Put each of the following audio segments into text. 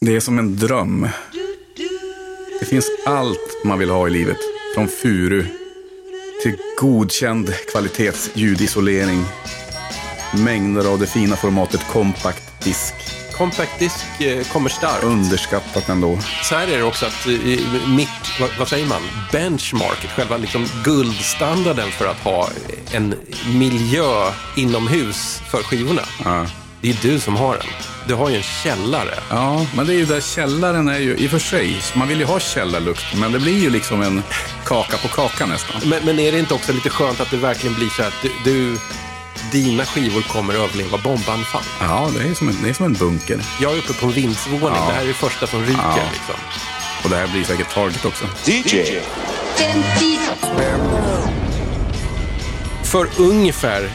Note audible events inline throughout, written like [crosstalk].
Det är som en dröm. Det finns allt man vill ha i livet. Från furu till godkänd kvalitetsljudisolering. Mängder av det fina formatet compact disk. Compact disk eh, kommer starkt. Underskattat ändå. Så här är det också att eh, mitt, vad, vad säger man, benchmarket, själva liksom guldstandarden för att ha en miljö inomhus för skivorna. Ja. Det är du som har den. Du har ju en källare. Ja, men det är ju där källaren är ju, i och för sig, man vill ju ha källarlukt, men det blir ju liksom en kaka på kaka nästan. Men, men är det inte också lite skönt att det verkligen blir så att du, du dina skivor kommer överleva bombanfall? Ja, det är som en, det är som en bunker. Jag är uppe på en vindsvåning. Ja. Det här är det första som ryker. Ja. Liksom. Och det här blir säkert Target också. DJ. För ungefär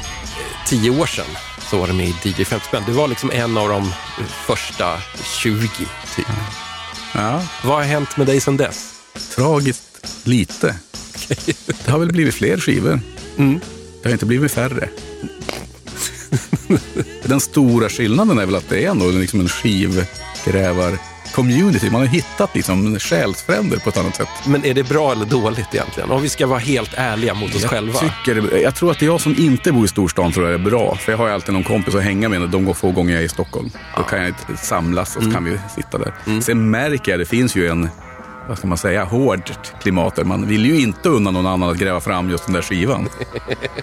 tio år sedan så var det med i DJ 50 spänn. Du var liksom en av de första 20, typ. Ja, Vad har hänt med dig sedan dess? tragiskt lite. Det har väl blivit fler skivor. Det har inte blivit färre. Den stora skillnaden är väl att det är ändå liksom en skivgrävar-community. Man har hittat liksom själsfränder på ett annat sätt. Men är det bra eller dåligt egentligen? Om vi ska vara helt ärliga mot oss själva. Tycker, jag tror att jag som inte bor i storstan tror jag är bra. För jag har ju alltid någon kompis att hänga med de går få gånger jag är i Stockholm. Då kan jag samlas och så kan vi sitta där. Sen märker jag, det finns ju en, vad ska man säga, hårt klimat där. Man vill ju inte unna någon annan att gräva fram just den där skivan.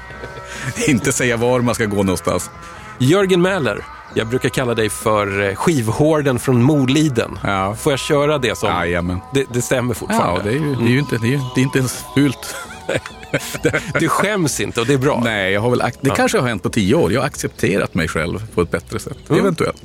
[laughs] inte säga var man ska gå någonstans. Jörgen Mäler, jag brukar kalla dig för eh, skivhården från Moliden. Ja. Får jag köra det som... Jajamän. Det, det stämmer Ja, fortfarande. det är ju, det är ju inte, det är, det är inte ens fult. [laughs] Du skäms inte och det är bra. Nej, jag har väl, det kanske har hänt på tio år. Jag har accepterat mig själv på ett bättre sätt. Eventuellt.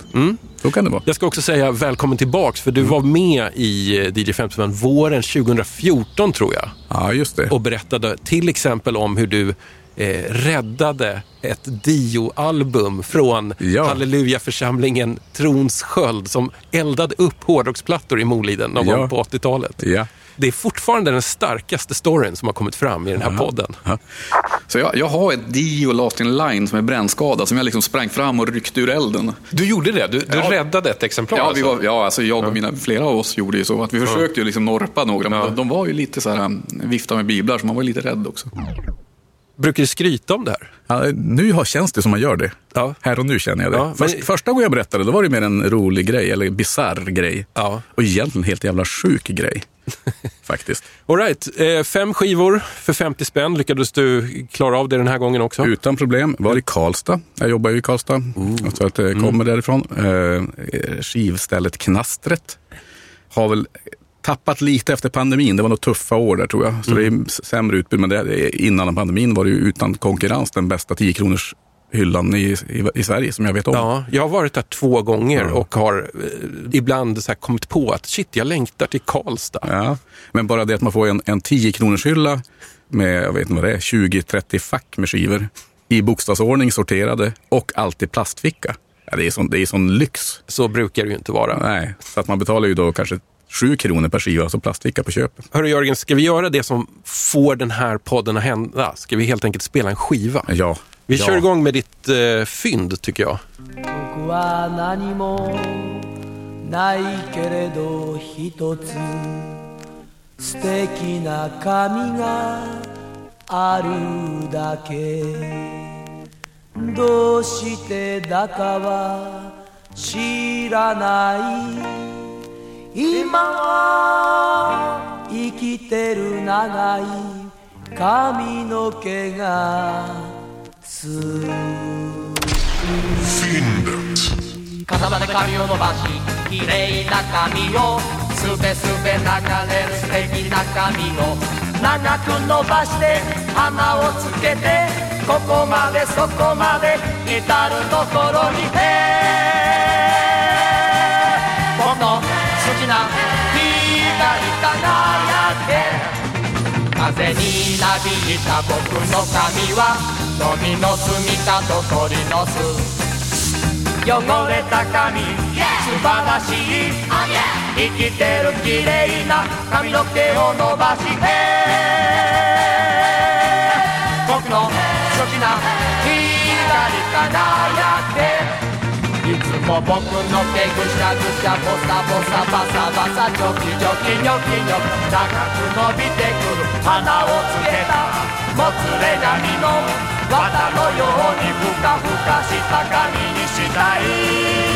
Så kan det vara. Jag ska också säga välkommen tillbaks, för du var med i eh, DJ 50 spänn våren 2014 tror jag. Ja, just det. Och berättade till exempel om hur du eh, räddade ett Dio-album från Ja. Hallelujaförsamlingen Trons sköld som eldade upp hårdrocksplattor i Moliden någon Ja. gång på 80-talet. Ja. Det är fortfarande den starkaste storyn som har kommit fram i den här podden. Ja. Så jag, jag har ett Dio Last in Line som är brännskadad som jag liksom sprang fram och ryckte ur elden. Du gjorde det? Du, du Ja. räddade ett exemplar? Ja, vi alltså. var, ja alltså jag och mina, flera av oss gjorde ju så. Att vi försökte ju liksom norpa några, men Ja. de, de var ju lite så här, um, vifta med biblar, så man var lite rädd också. Brukar du skryta om det här? Ja, nu har, känns det som man gör det. Ja. Här och nu känner jag det. Ja, men- Först, Första gången jag berättade, då var det mer en rolig grej, eller bisarr grej. Ja. Och egentligen helt jävla sjuk grej. [laughs] Faktiskt. All right. eh, fem skivor för 50 spänn. Lyckades du klara av det den här gången också? Utan problem. Var i Karlstad. Jag jobbar ju i Karlstad. Så att det kommer därifrån. Eh, skivstället Knastret. Har väl tappat lite efter pandemin. Det var nog tuffa år där tror jag. Så det är sämre utbud. Men det, innan pandemin var det ju utan konkurrens den bästa 10 kronors hyllan i, i, i Sverige som jag vet om. Ja, jag har varit där två gånger och har eh, ibland så kommit på att shit, jag längtar till Karlstad. Ja. Men bara det att man får en, en 10 kronors hylla med, jag vet inte vad det är, 20-30 fack med skivor. I bokstavsordning sorterade och alltid plastficka. Ja, det, är sån, det är sån lyx. Så brukar det ju inte vara. Nej, så att man betalar ju då kanske 7 kronor per skiva, alltså plastficka på köpet. Hörru Jörgen, ska vi göra det som får den här podden att hända? Ska vi helt enkelt spela en skiva? Ja. Vi ja. kör igång med ditt eh, fynd, tycker jag. 僕今は生きてる長い髪の毛がつかさばで髪を伸ばし綺麗な髪をすべすべ流れる素敵な髪を長く伸ばして花をつけてここまでそこまで至るところにへ僕のきな光り輝け。風になびいた僕の髪は飲みの住みかと鳥の巣汚れた髪素晴らしい。生きてる綺麗な髪の毛を伸ばして。僕の好きな光り輝けいつも僕の手ぐしゃぐしゃボサボサバサバサチョキチョキニョキニョキ高く伸びてくる花をつけたもつれ髪の綿のようにふかふかした髪にしたい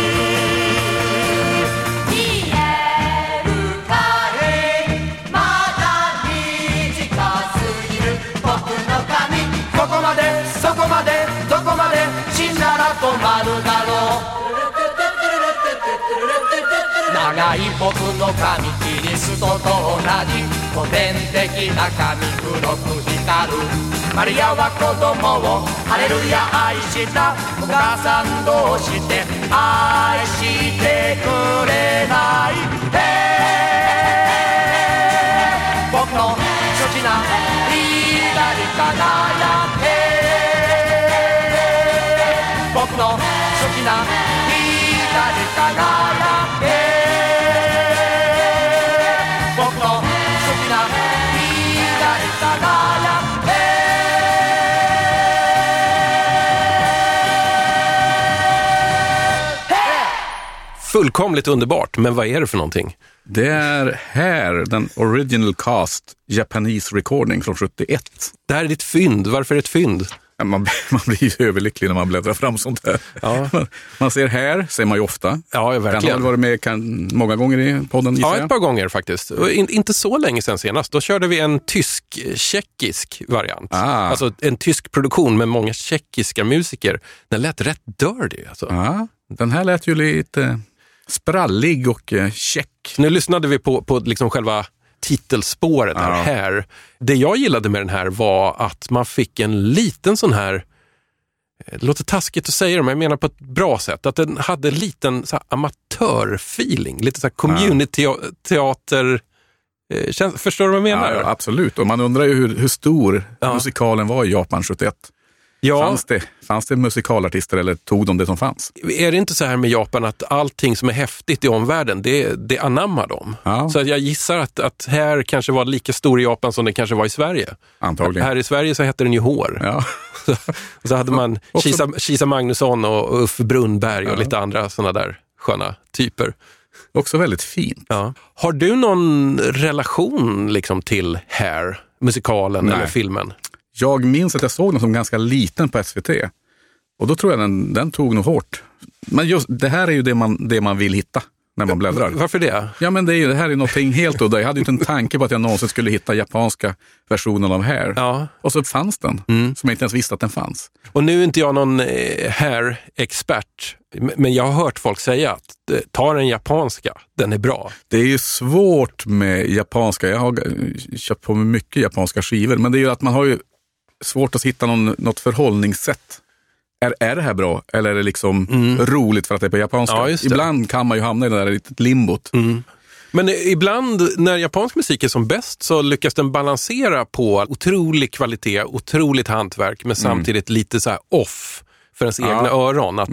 長い僕の髪キリストと同じ古典的な髪黒く光る。マリアは子供をハレルヤ愛したお母さんどうして愛してくれない。へー。僕の所持な左かなやへー僕の所持な左かな Fullkomligt underbart, men vad är det för någonting? Det är här, den original cast Japanese recording från 71. Det här är ditt fynd. Varför är det ett fynd? Man, [laughs] man blir ju överlycklig när man bläddrar fram sånt här. Ja. [laughs] Man, man ser här, ser man ju ofta. Ja, Den har verkligen. varit med kan, många gånger i podden Ja, ett par gånger faktiskt. In, inte så länge sedan senast. Då körde vi en tysk-tjeckisk variant. Ah. Alltså en tysk produktion med många tjeckiska musiker. Den lät rätt dirty. Alltså. Ja, den här lät ju lite sprallig och eh, check. Nu lyssnade vi på, på liksom själva titelspåret här, Ja. här. Det jag gillade med den här var att man fick en liten sån här eh, det låter taskigt att säga det, men jag menar på ett bra sätt. Att den hade en liten så här, amatörfeeling, lite så community-teater. Eh, förstår du vad jag menar? Ja, absolut, och man undrar ju hur, hur stor Ja. musikalen var i Japan 71. Ja, Fanns, det, fanns det musikalartister eller tog de det som fanns? är det inte så här med Japan att allting som är häftigt i omvärlden, det, det anammar de? Ja. Så jag gissar att, att här kanske var lika stor i Japan som det kanske var i Sverige. Antagligen. Här i Sverige så hette den ju Hår. Ja. [laughs] Och så hade man [laughs] Kisa, Kisa Magnusson och Uffe Brunnberg och lite andra sådana där sköna typer. Också väldigt fint. Ja. Har du någon relation liksom till Hair, musikalen Nej. eller filmen? Jag minns att jag såg den som ganska liten på SVT. Och då tror jag den, den tog nog hårt. Men just det här är ju det man, det man vill hitta när man bläddrar. Varför det? Ja, men det, är ju, det här är någonting helt udda. Jag hade ju inte en tanke på att jag någonsin skulle hitta japanska versionen av Hair. Ja. Och så fanns den, som jag inte ens visste att den fanns. Och nu är inte jag någon eh, Hair-expert, men jag har hört folk säga att eh, ta den japanska, den är bra. Det är ju svårt med japanska. Jag har eh, köpt på mig mycket japanska skivor, men det är ju att man har ju svårt att hitta någon, något förhållningssätt. Är, är det här bra eller är det liksom roligt för att det är på japanska? Ja. Ibland kan man ju hamna i det där litet limbot. Men eh, ibland när japansk musik är som bäst så lyckas den balansera på otrolig kvalitet, otroligt hantverk, men samtidigt lite så här off för ens Mm. Ja. egna öron. Att,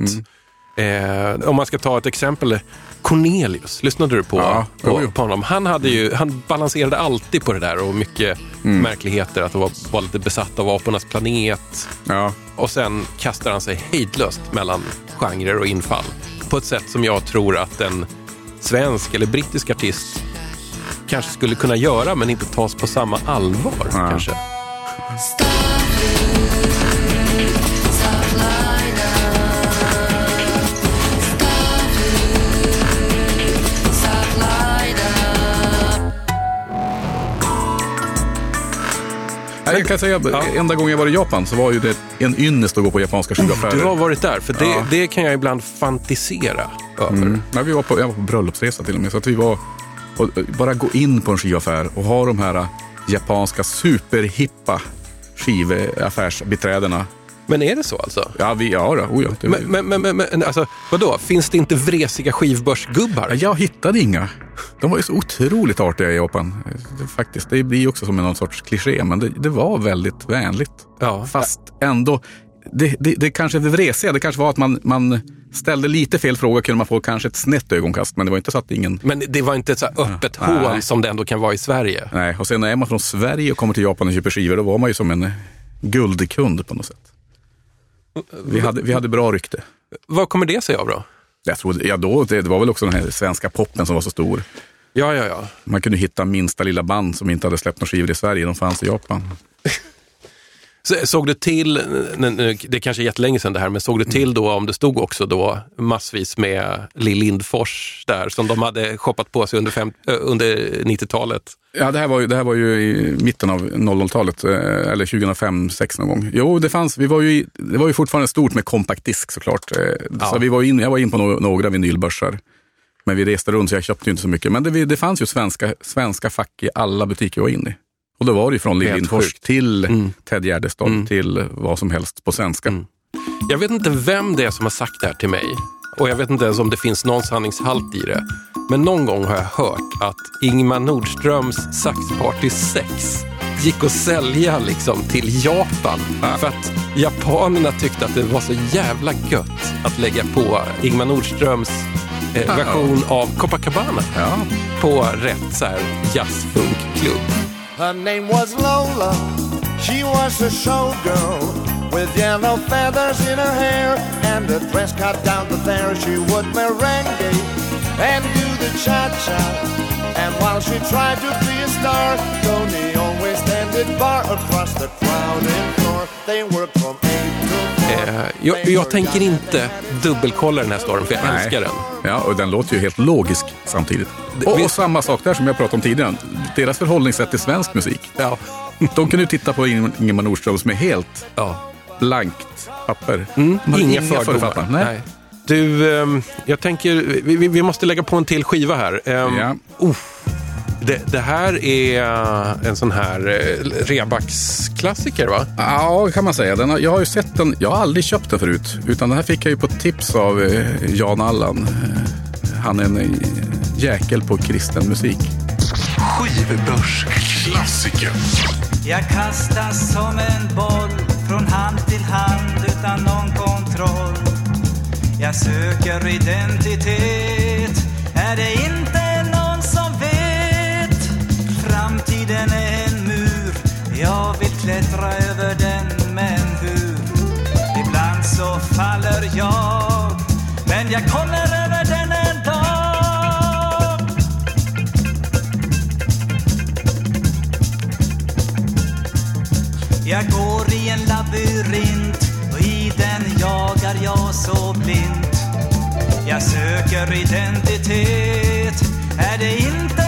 eh, om man ska ta ett exempel, Cornelius, lyssnade du på, Ja, jo, på, jo. på honom? Han, hade ju, han balanserade alltid på det där och mycket Mm. märkligheter, att han var, var lite besatt av apornas planet. Ja. Och sen kastar han sig hejdlöst mellan genrer och infall. På ett sätt som jag tror att en svensk eller brittisk artist kanske skulle kunna göra, men inte tas på samma allvar. Ja. kanske. Nej, Jag kan säga, enda gången jag var i Japan så var ju det en ynnest att gå på japanska skivaffärer. Du har varit där, för det, Ja. det kan jag ibland fantisera över. Mm. Nej, vi var på, jag var på bröllopsresa till och med. Så att vi var och eh, bara gå in på en skivaffär och ha de här eh, japanska superhippa skivaffärsbiträdena. Men är det så alltså? Ja, vi, ja, då, oh ja, det, Men, men, men, men, alltså, vadå? Finns det inte vresiga skivbörsgubbar? Ja, Jag hittade inga. De var ju så otroligt artiga i Japan. Faktiskt, det blir ju också som en någon sorts kliché, men det, det var väldigt vänligt. Ja. Fast ändå, det, det, det kanske det vresiga, det kanske var att man, man ställde lite fel fråga kunde man få kanske ett snett ögonkast, men det var inte så att ingen... Men det var inte ett så öppet Nej. hål som det ändå kan vara i Sverige. Nej, och sen när är man från Sverige och kommer till Japan och köper skivor, då var man ju som en guldkund på något sätt. Vi hade, vi hade bra rykte. Vad kommer det sig av då? Jag trodde, ja då, det, det var väl också den här svenska poppen som var så stor. Ja, ja, ja. Man kunde hitta minsta lilla band som inte hade släppt några skivor i Sverige. De fanns i Japan. Så- Såg du till, det är kanske är jättelänge sedan det här, men såg du till då om det stod också då massvis med Lill Lindfors där som de hade shoppat på sig under, fem, under 90-talet? Ja, det här var ju, det här var ju i mitten av 00-talet, eh, eller 2005-2006 någon gång. Jo, det fanns, vi var ju, det var ju fortfarande stort med compact disk såklart. Eh, Ja. Så vi var in, jag var in på några vinylbörsar. Men vi reste runt så jag köpte ju inte så mycket. Men det, det fanns ju svenska, svenska fack i alla butiker vi var inne i. Och då var det från Lill Lindfors till Mm. Ted Gärdestad Mm. till vad som helst på svenska. Mm. Jag vet inte vem det är som har sagt det här till mig och jag vet inte ens om det finns någon sanningshalt i det. Men någon gång har jag hört att Ingmar Nordströms Sax Party 6 gick att sälja liksom till Japan för att japanerna tyckte att det var så jävla gött att lägga på Ingmar Nordströms eh, version av Copacabana Ja. på rätt så här jazzfunkklubb. Her name was Lola. She was a showgirl with yellow feathers in her hair and a dress cut down to there. She would merengue and do the cha cha. And while she tried to be a star, Tony always standing bar across the crowded Eh, jag, jag tänker inte dubbelkolla den här storyn för jag Nej. älskar den. Ja, och den låter ju helt logisk samtidigt. Och, och samma sak där som jag pratade om tidigare. Deras förhållningssätt till svensk musik. Ja. [laughs] De kunde ju titta på Ing- Ingemar Nordström som är helt Ja. blankt papper. Mm, har inga, fördomar. Nej. Du, ehm, jag tänker, vi, vi- måste lägga på en till skiva här. Ehm, Ja. uff. Det, det här är eh, en sån här uh, Rebax-klassiker va? Ja, kan man säga. Den har, jag har ju sett den. Jag har aldrig köpt den förut. Utan den här fick jag ju på tips av eh, Jan Allan. Eh, han är en eh, jäkel på kristen musik. Skivbörsklassiker. Jag kastas som en boll från hand till hand utan någon kontroll. Jag söker identitet, är det inte Framtiden är en mur, jag vill klättra över den, men hur? Ibland så faller jag, men jag kommer över den en dag. Jag går i en labyrint och i den jagar jag så blint. Jag söker identitet, är det inte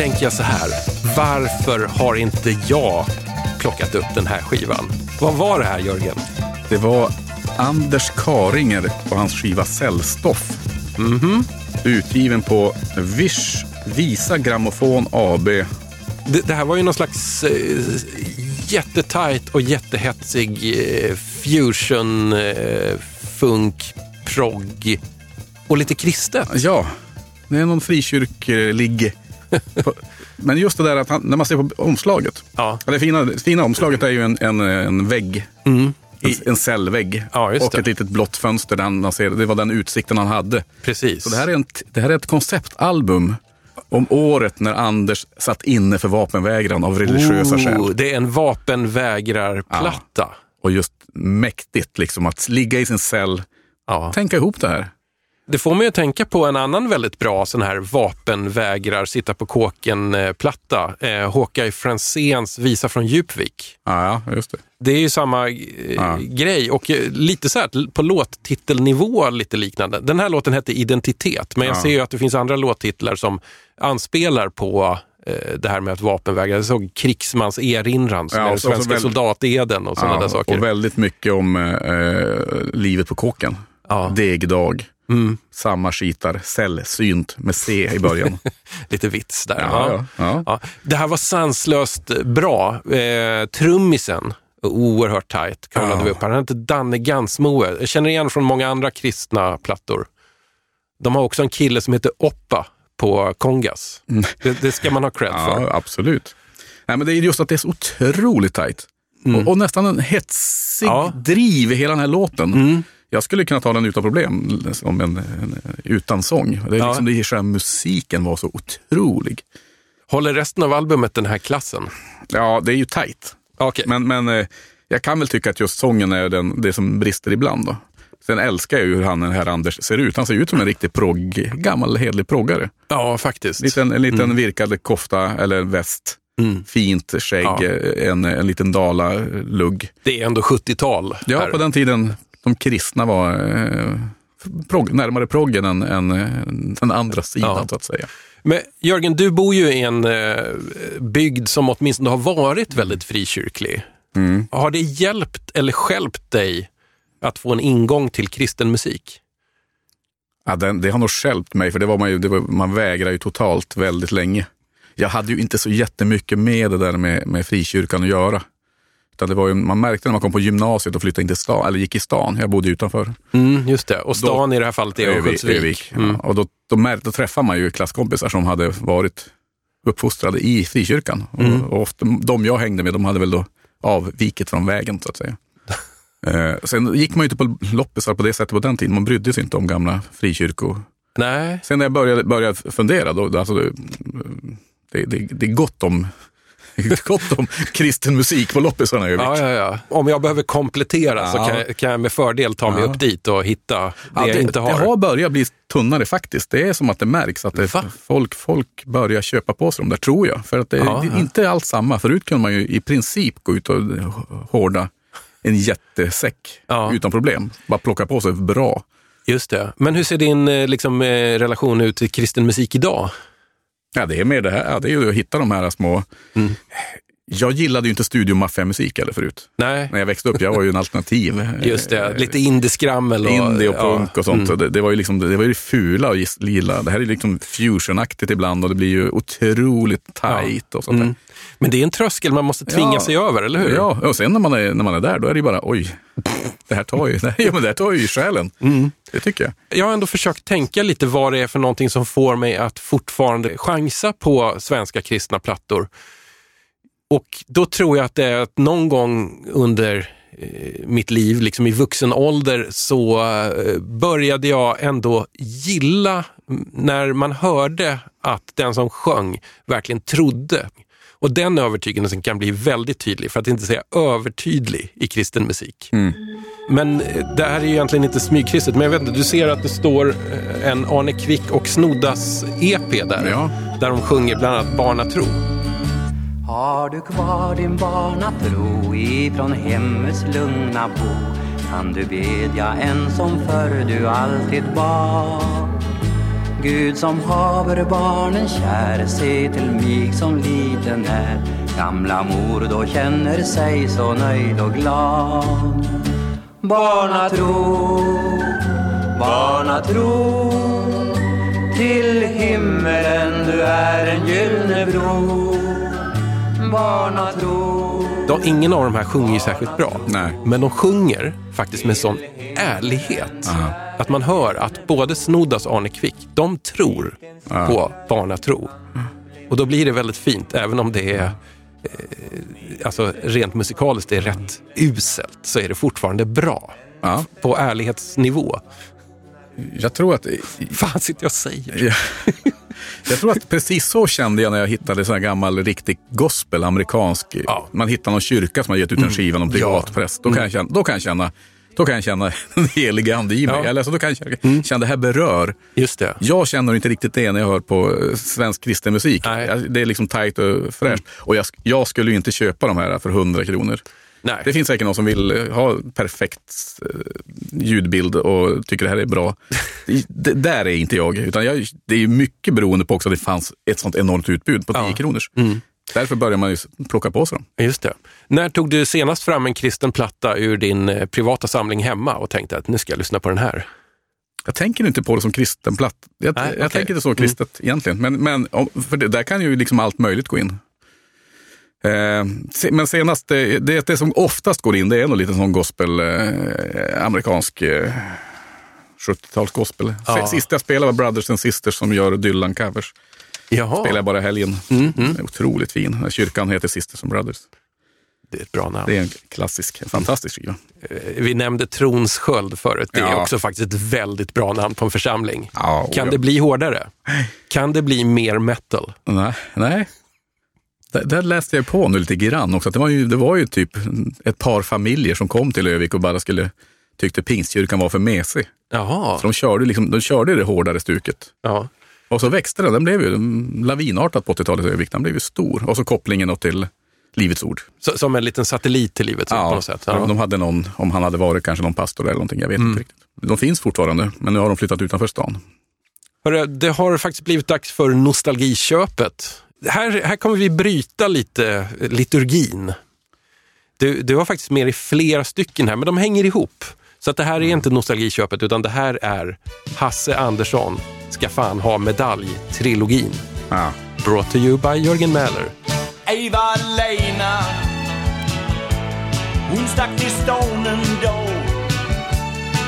tänker jag så här, varför har inte jag plockat upp den här skivan? Vad var det här Jörgen? Det var Anders Karinger och hans skiva Cellstoff. Utgiven på Vish Visa Grammofon AB. Det, det här var ju någon slags eh, jättetajt och jättehetsig eh, fusion, eh, funk, progg och lite kristet. Ja, det är någon frikyrklig Men just det där att han, när man ser på omslaget. Ja. Det fina, det fina omslaget är ju en, en, en vägg. En, en cellvägg. Ja, och det. ett litet blått fönster. Där man ser, det var den utsikten han hade. Precis. Så det här, är en, det här är ett konceptalbum om året när Anders satt inne för vapenvägran av religiösa Oh, skäl. det är en vapenvägrarplatta. Och just mäktigt liksom att ligga i sin cell, Ja. tänka ihop det här. Det får mig att tänka på en annan väldigt bra sån här vapenvägrar sitta på kåken-platta. Eh, Håkan Franzéns Visa från Djupvik. Ja, ja just det. Det är ju samma eh, Ja. grej och eh, lite så här på låttitelnivå lite liknande. Den här låten hette Identitet, men jag Ja. ser ju att det finns andra låttitlar som anspelar på eh, det här med att vapenvägra. Jag såg Krigsmans erinran, som Ja, är Svenska så väl- soldateden och sådana där saker. Och väldigt mycket om eh, livet på kåken. Ja. Degdag, Mm, samma skitar, sällsynt med C i början. [laughs] lite vits där. Ja, ja, ja. Det här var sanslöst bra. Eh, trummisen, oerhört tajt, kavlade Ja. vi upp. Han hette Danne Gansmoe. Jag känner igen från många andra kristna plattor. De har också en kille som heter Oppa på Kongas. Det, det ska man ha cred för. Mm. Absolut. Nej, men det är just att det är så otroligt tajt. Och, och nästan en hetsig Mm. Mm. driv i hela den här låten. Jag skulle kunna ta den utan problem, som en, en, utan sång. Det är Ja. liksom det, själva musiken var så otrolig. Håller resten av albumet den här klassen? Ja, det är ju tajt. Okej. Men, men eh, jag kan väl tycka att just sången är den, det som brister ibland. Då. Sen älskar jag ju hur han, den här Anders ser ut. Han ser ut som en riktig progg, gammal hedlig proggare. Ja, faktiskt. Liten, en liten virkad kofta eller väst. Mm. Fint skägg, Ja. en, en liten dalalugg. Det är ändå 70-tal. Ja, på den tiden de kristna var eh, prog, närmare proggen än, än den andra sidan, Ja. så att säga. Men Jörgen, du bor ju i en eh, bygd som åtminstone har varit väldigt frikyrklig. Mm. Har det hjälpt eller skälpt dig att få en ingång till kristen musik? Ja, den, det har nog skälpt mig, för det var man, ju, det var, man vägrar ju totalt väldigt länge. Jag hade ju inte så jättemycket med det där med, med frikyrkan att göra. Utan det var ju, man märkte när man kom på gymnasiet och flyttade in till stan, eller gick i stan, jag bodde utanför. Mm, just det. Och stan i det här fallet är Örnsköldsvik. Övik. Mm. Ja, och då, då, märkte, då träffade man ju klasskompisar som hade varit uppfostrade i frikyrkan. Mm. Och, och ofta, de jag hängde med, de hade väl då avvikit från vägen, så att säga. [laughs] eh, sen gick man ju inte på loppisar på det sättet på den tiden. Man brydde sig inte om gamla frikyrkor. Nej, Sen när jag började, började fundera, då, alltså, det, det, det, det är gott om, gott om kristen musik på loppisarna i ja, ja, ja. Om jag behöver komplettera så Ja. kan jag, kan jag med fördel ta mig Ja. upp dit och hitta det Ja, jag inte har. Det har börjat bli tunnare faktiskt. Det är som att det märks att det, folk, folk börjar köpa på sig de där, tror jag. För att det, Ja, det är inte alls samma. Förut kunde man ju i princip gå ut och hårda en jättesäck Ja. utan problem. Bara plocka på sig bra. Just det. Men hur ser din eh, liksom, eh, relation ut till kristen musik idag? Ja, det är mer det här. Ja, det är ju att hitta de här små... Mm. Jag gillade ju inte studiomaffiamusik eller förut. Nej, När jag växte upp, jag var ju en alternativ. [laughs] just det. Lite indieskrammel. Och, Indie och ja. punk och sånt. Mm. Det, det var ju liksom, det var ju det fula att gilla. Det här är liksom fusionaktigt ibland och det blir ju otroligt tajt och sånt. Mm. Men det är en tröskel man måste tvinga Ja. sig över, eller hur? Ja, och sen när man, är, när man är där, då är det ju bara oj, det här tar ju, [laughs] ja, men det här tar ju själen. Mm. Det tycker jag. Jag har ändå försökt tänka lite vad det är för någonting som får mig att fortfarande chansa på svenska kristna plattor. Och då tror jag att det är att någon gång under eh, mitt liv, liksom i vuxen ålder, så eh, började jag ändå gilla mm, när man hörde att den som sjöng verkligen trodde. Och den övertygelsen kan bli väldigt tydlig, för att inte säga övertydlig, i kristen musik. Men eh, det här är ju egentligen inte smygkristet, men jag vet inte, du ser att det står en Arne Kvick och Snoddas EP där. Ja. Där de sjunger bland annat Barnatro. Har du kvar din barnatro ifrån hemmets lugna bo kan du bedja en som förr du alltid bad. Gud som haver barnen kär, se till mig som liten är. Gamla mor då känner sig så nöjd och glad. Barnatro, barnatro, till himmelen du är en gyllene bro. Barnatro. De, ingen av de här sjunger ju särskilt bra. Nej. Men de sjunger faktiskt med sån ärlighet. Att man hör att både Snoddas och Arne Kvick, de tror på barnatro. Och då blir det väldigt fint, även om det är eh, alltså rent musikaliskt är rätt uselt, så är det fortfarande bra. Ja. På ärlighetsnivå. Jag tror att fan sitter jag och säger? Ja. Jag tror att precis så kände jag när jag hittade sån här gammal riktig gospel, amerikansk. Ja. Man hittar någon kyrka som har gett ut en skiva, någon privatpräst. Då, kan jag känna, då kan jag känna då kan jag känna [laughs] den helige ande i mig. Ja. Eller så då kan jag känna, känna det här berör. Just det. Jag känner inte riktigt det när jag hör på eh, svensk kristen musik. Nej. Jag- Det är liksom tajt och fräscht. Och jag, jag skulle ju inte köpa de här för 100 kronor. Nej. Det finns säkert någon som vill eh, ha perfekt eh, ljudbild och tycker det här är bra. [laughs] Det, där är inte jag. Utan jag, det är mycket beroende på också att det fanns ett sånt enormt utbud på 10 Ja. Mm. kronors. Därför börjar man ju plocka på sig dem. Just det. När tog du senast fram en kristen platta ur din eh, privata samling hemma och tänkte att nu ska jag lyssna på den här? Jag tänker inte på det som kristen platt. Jag, Nej, jag okej. tänker inte så kristet egentligen. Men, men för det, där kan ju liksom allt möjligt gå in. Eh, men senast, det, det, det som oftast går in, det är nog lite sån gospel, eh, amerikansk eh, 70-tals gospel. Ja. Sist jag spelade var Brothers and Sisters som gör Dylan-covers. Jaha, Spelade jag bara helgen. Mm, är Otroligt fin. Kyrkan heter Sisters and Brothers. det är ett bra namn. Det är en klassisk, en fantastisk skiva. Eh, Vi nämnde Trons sköld förut. Det är Ja. också faktiskt ett väldigt bra namn på en församling. Ja, Kan jag- det bli hårdare? Kan det bli mer metal? Nej. nej. Där, där läste jag på nu lite grann också. Att det, var ju, det var ju typ ett par familjer som kom till Övik och bara skulle tyckte pingstkyrkan var för mesig. Jaha. Så de körde, liksom, de körde det hårdare stuket. Ja. Och så växte den. Den blev ju lavinartat på 80-talet i Övik. Den blev ju stor. Och så kopplingen till Livets Ord. Så, som en liten satellit till livet på något sätt. Ja. de hade någon, om han hade varit kanske någon pastor eller någonting, jag vet inte riktigt. De finns fortfarande, men nu har de flyttat utanför stan. Hörru, det har faktiskt blivit dags för nostalgiköpet. Här, här kommer vi bryta lite liturgin. Du, du har faktiskt med dig flera stycken här, men de hänger ihop. Så att det här är inte nostalgiköpet, utan det här är Hasse Andersson ska fan ha medalj-trilogin. Ja. Brought to you by Jörgen Mäler. Eva-Lena Hon stack till stan en dag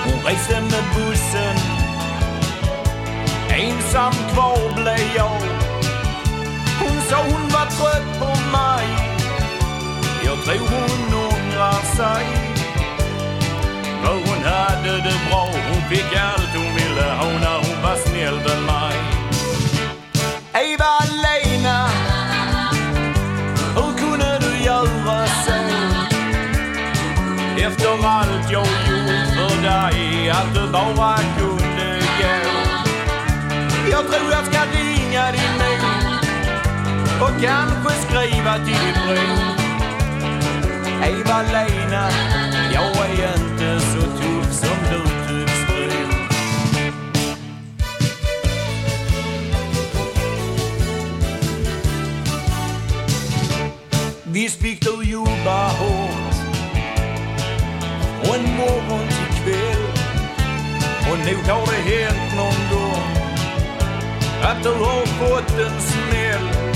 Hon reste med bussen Ensam kvar blev jag sa hon var trött på mig. Jag tror hon ångrar sig. För hon hade det bra. Hon fick allt hon ville. Ha när hon var snäll med mig. Eva-Lena hur kunde du göra så? Efter allt jag gjort för dig, att du bara kunde gå. Jag tror jag kanske skriva till din bror. Eva-Lena, jag är inte så tuff som du tycks tro. Visst fick du jobba hårt från morgon till kväll och nog har det hänt någon gång att du har fått en smäll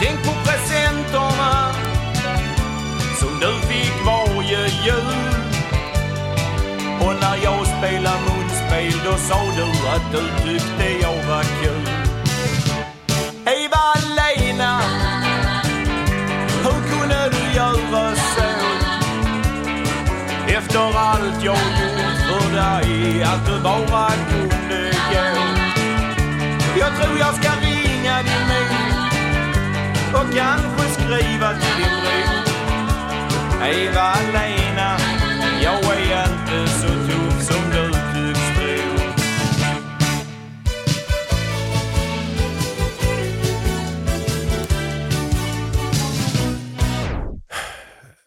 tänk på presenterna som du fick varje jul och när jag spelade munspel då sa du att du tyckte jag var kul Eva-Lena hur kunde du göra så? Efter allt jag gjort för dig, att du bara kunde gå. Jag tror jag ska och kanske skriva till din bror. Eva-Lena, jag är inte så tuff som du tycks tro.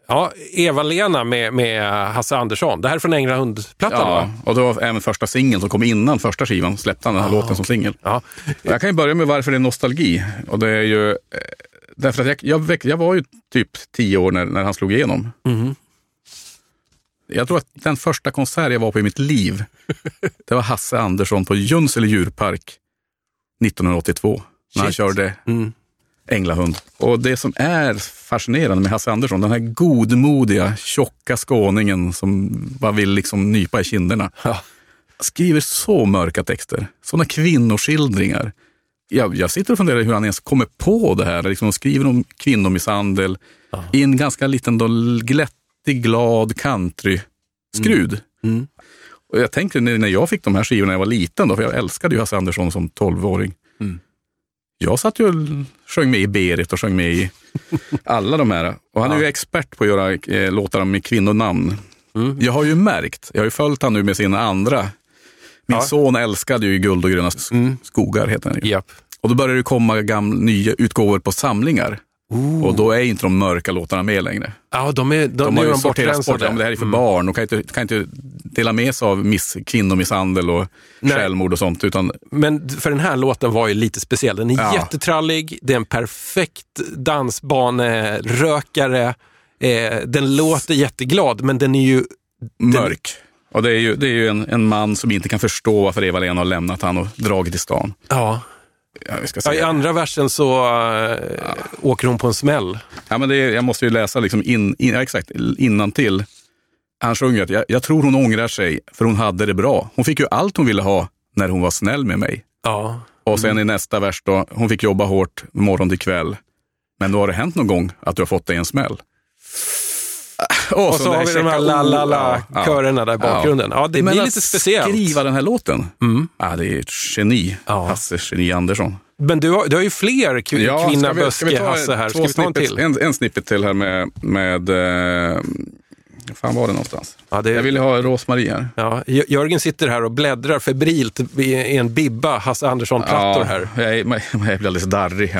Ja, Eva-Lena med, med Hasse Andersson. Det här är från Änglahund-plattan Ja, va? och det var även första singeln som kom innan första skivan. Släppte han den här låten som singel. Ja. Jag kan ju börja med varför det är nostalgi. Och det är ju, eh, därför att jag, jag, väck- jag var ju typ tio år när, när han slog igenom. Jag tror att den första konsert jag var på i mitt liv, [laughs] det var Hasse Andersson på Junsele djurpark 1982. När han körde Mm. Änglahund. Och det som är fascinerande med Hasse Andersson, den här godmodiga, tjocka skåningen som bara vill liksom nypa i kinderna. Ja. Skriver så mörka texter, sådana kvinnoskildringar jag, jag sitter och funderar hur han ens kommer på det här. Liksom, de skriver om kvinnomisshandel i en ganska liten, då, glättig, glad country-skrud. Mm. Och jag tänkte när jag fick de här skivorna när jag var liten, då, för jag älskade ju Hasse Andersson som 12-åring. Mm. Jag satt ju och sjöng med i Berit och sjöng med i [laughs] alla de här. Och han är ju expert på att göra eh, låtar med kvinnonamn. Mm. Jag har ju märkt, jag har ju följt han nu med sina andra. Min Ja. son älskade ju Guld och gröna sk- skogar, heter han ju. Japp. Och då börjar det komma gamla, nya utgåvor på samlingar. Och då är inte de mörka låtarna med längre. Ja, de är, de, De har ju de sorterat bort, ja, det här är för barn. De kan inte, kan inte dela med sig av miss, kvinnomisshandel och Nej. självmord och sånt. Utan, Men för den här låten var ju lite speciell. Den är Ja. jättetrallig, det är en perfekt dansbanerökare. Eh, den låter jätteglad, men den är ju... mörk. Och det är ju, det är ju en, en man som inte kan förstå varför Eva-Lena har lämnat han och dragit till stan. Ja. Ja, Ja, I andra versen så eh, åker hon på en smäll. Ja, men det är, jag måste ju läsa liksom in, in, ja, exakt, innantill. Han sjunger att jag, jag tror hon ångrar sig för hon hade det bra. Hon fick ju allt hon ville ha när hon var snäll med mig. Ja. Och sen i nästa vers då, hon fick jobba hårt morgon till kväll. Men då har det hänt någon gång att du har fått dig en smäll. Och, Och så har vi de här la la la körerna där i bakgrunden. Ja, det Men blir att lite speciellt. Mm. skriva den här låten, ja, det är ett geni. Ja. Hasse Geni Andersson. Men du har, du har ju fler kv- Ja, Kvinna ska vi- ska vi Böske, ta Hasse här. Ska vi ta en till? En, en snippet till här med, med eh, fan var det någonstans? Ja, det- Jag ville ha Rosmarie här. Ja, Jö- Jörgen sitter här och bläddrar febrilt i en bibba Hasse Andersson-plattor här. Jag, är- jag blir alldeles darrig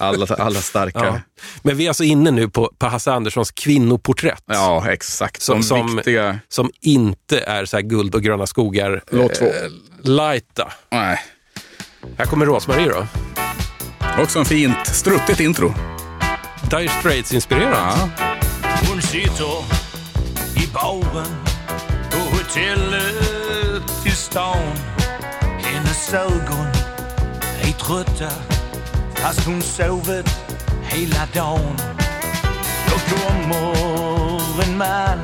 alla, alla starka. Ja. Men vi är alltså inne nu på, på Hasse Anderssons kvinnoporträtt. Ja, exakt. Som, som, viktiga... som inte är så här guld och gröna skogar. Låt två. Eh, lighta. Nej. Här kommer Rosmarie då. Också en fint, struttigt intro. Dire Straits-inspirerat. Ja. Baren på hotellet i stan. Hennes ögon är trötta fast hon sovit hela dagen. Då kommer en man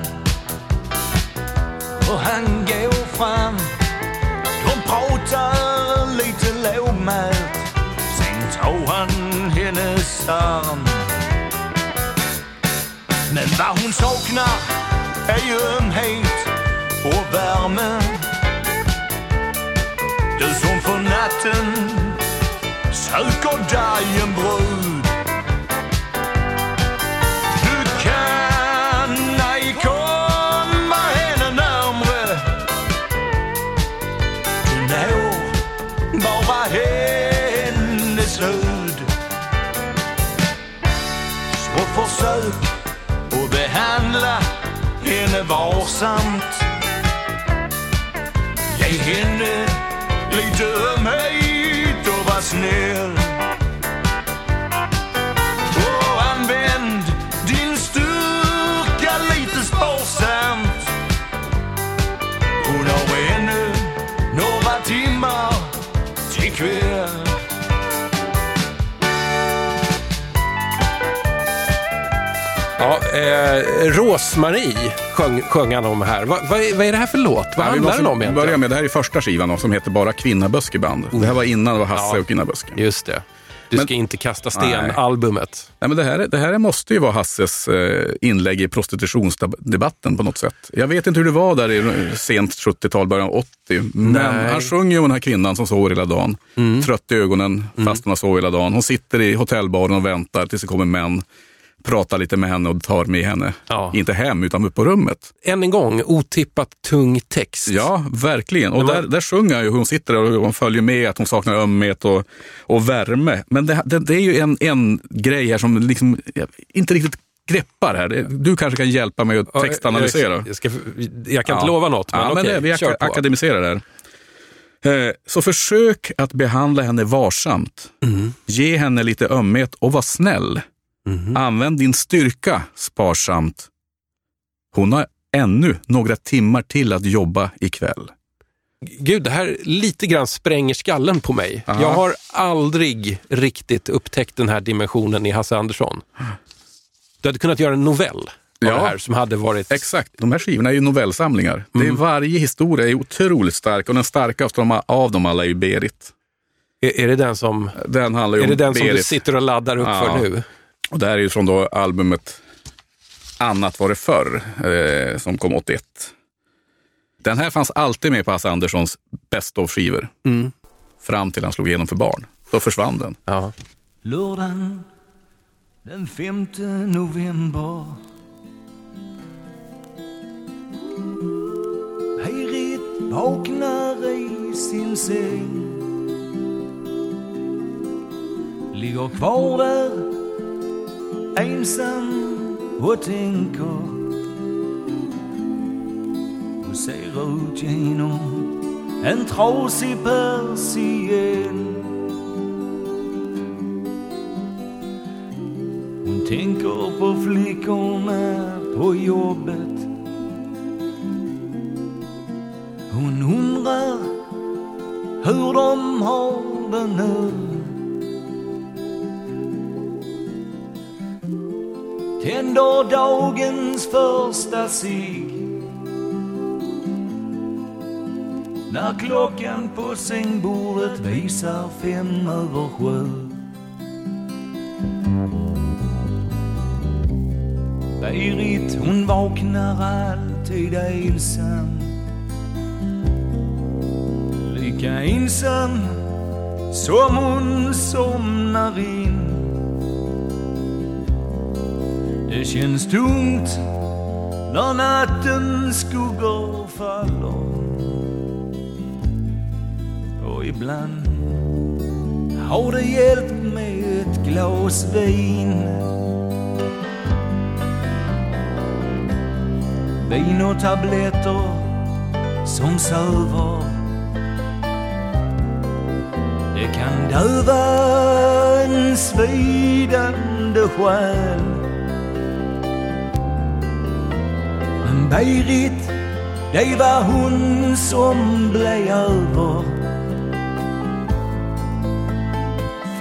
och han går fram. De pratar lite lågmält. Sen tar han hennes arm. Men vad hon saknar är ju ömhet och värme. Du som för natten dig en brud. Lite ömhet och var snäll. Eh, Rosmarie sjöng, sjöng han om här. Va, vad, är, vad är det här för låt? Vad Ja, handlar den om egentligen? börja med, det här är första skivan som heter bara Kvinnaböskeband. Det här var innan det var Hasse Ja. och Kvinnaböske. Just det. Du Men- ska inte kasta sten-albumet. Nej, men det, här, det här måste ju vara Hasses eh, inlägg i prostitutionsdebatten på något sätt. Jag vet inte hur det var där i sent 70-tal, början av 80. Men Nej. han sjunger ju om den här kvinnan som sover hela dagen. Trött i ögonen fast hon har sovit hela dagen. Hon sitter i hotellbaren och väntar tills det kommer män. Pratar lite med henne och tar med henne. Ja. Inte hem, utan upp på rummet. Än en gång, otippat tung text. Ja, verkligen. Och där, där sjunger han ju hur hon sitter där och hon följer med, att hon saknar ömhet och, och värme. Men det, det, det är ju en, en grej här som liksom, inte riktigt greppar här. Du kanske kan hjälpa mig att Ja, textanalysera. Jag, ska, jag kan inte lova något, men ja, okej, men det, vi ak- akademiserar det här. Eh, Så försök att behandla henne varsamt. Mm. Ge henne lite ömhet och var snäll. Mhm. Använd din styrka sparsamt. Hon har ännu några timmar till att jobba ikväll. Gud, det här lite grann spränger skallen på mig. Aha. Jag har aldrig riktigt upptäckt den här dimensionen i Hasse Andersson. Du hade kunnat göra en novell Ja. det här som hade varit... Exakt. De här skivorna är ju novellsamlingar. Det är, varje historia är otroligt stark och den starkaste av dem- alla är ju Berit. Är, är det den som, Den handlar ju är om det den som du Berit. sitter och laddar upp Ja. för nu? Och det här är ju från då albumet Annat var det förr, eh, som kom 81. Den här fanns alltid med på Hasse Anderssons Best of-skivor. Mm. Fram till han slog igenom för barn. Då försvann den. Ja. Lördagen den 5 november Berit vaknar i sin säng Ligger kvar där ensam och tänker och ser ut genom en trasig persienn Hon tänker på flickorna på jobbet Hon undrar hur de har det nu Tänder dagens första cigg När klockan på sängbordet visar fem över sju Berit hon vaknar alltid ensam Lika ensam som hon somnar i. Det känns tungt när nattens skuggor faller Och ibland har det hjälpt med ett glas vin Vin och tabletter som söver Det kan döva en svidande själ Men Berit, det var hon som blev över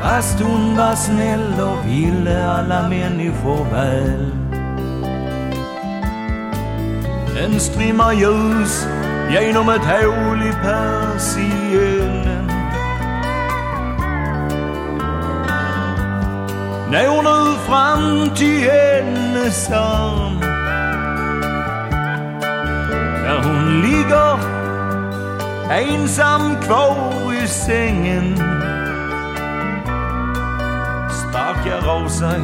Fast hon var snäll och ville alla människor väl. En strimma ljus genom ett hål i persiellen Når nu fram till hennes arm. Ligger ensam kvar i sängen Sparkar av sig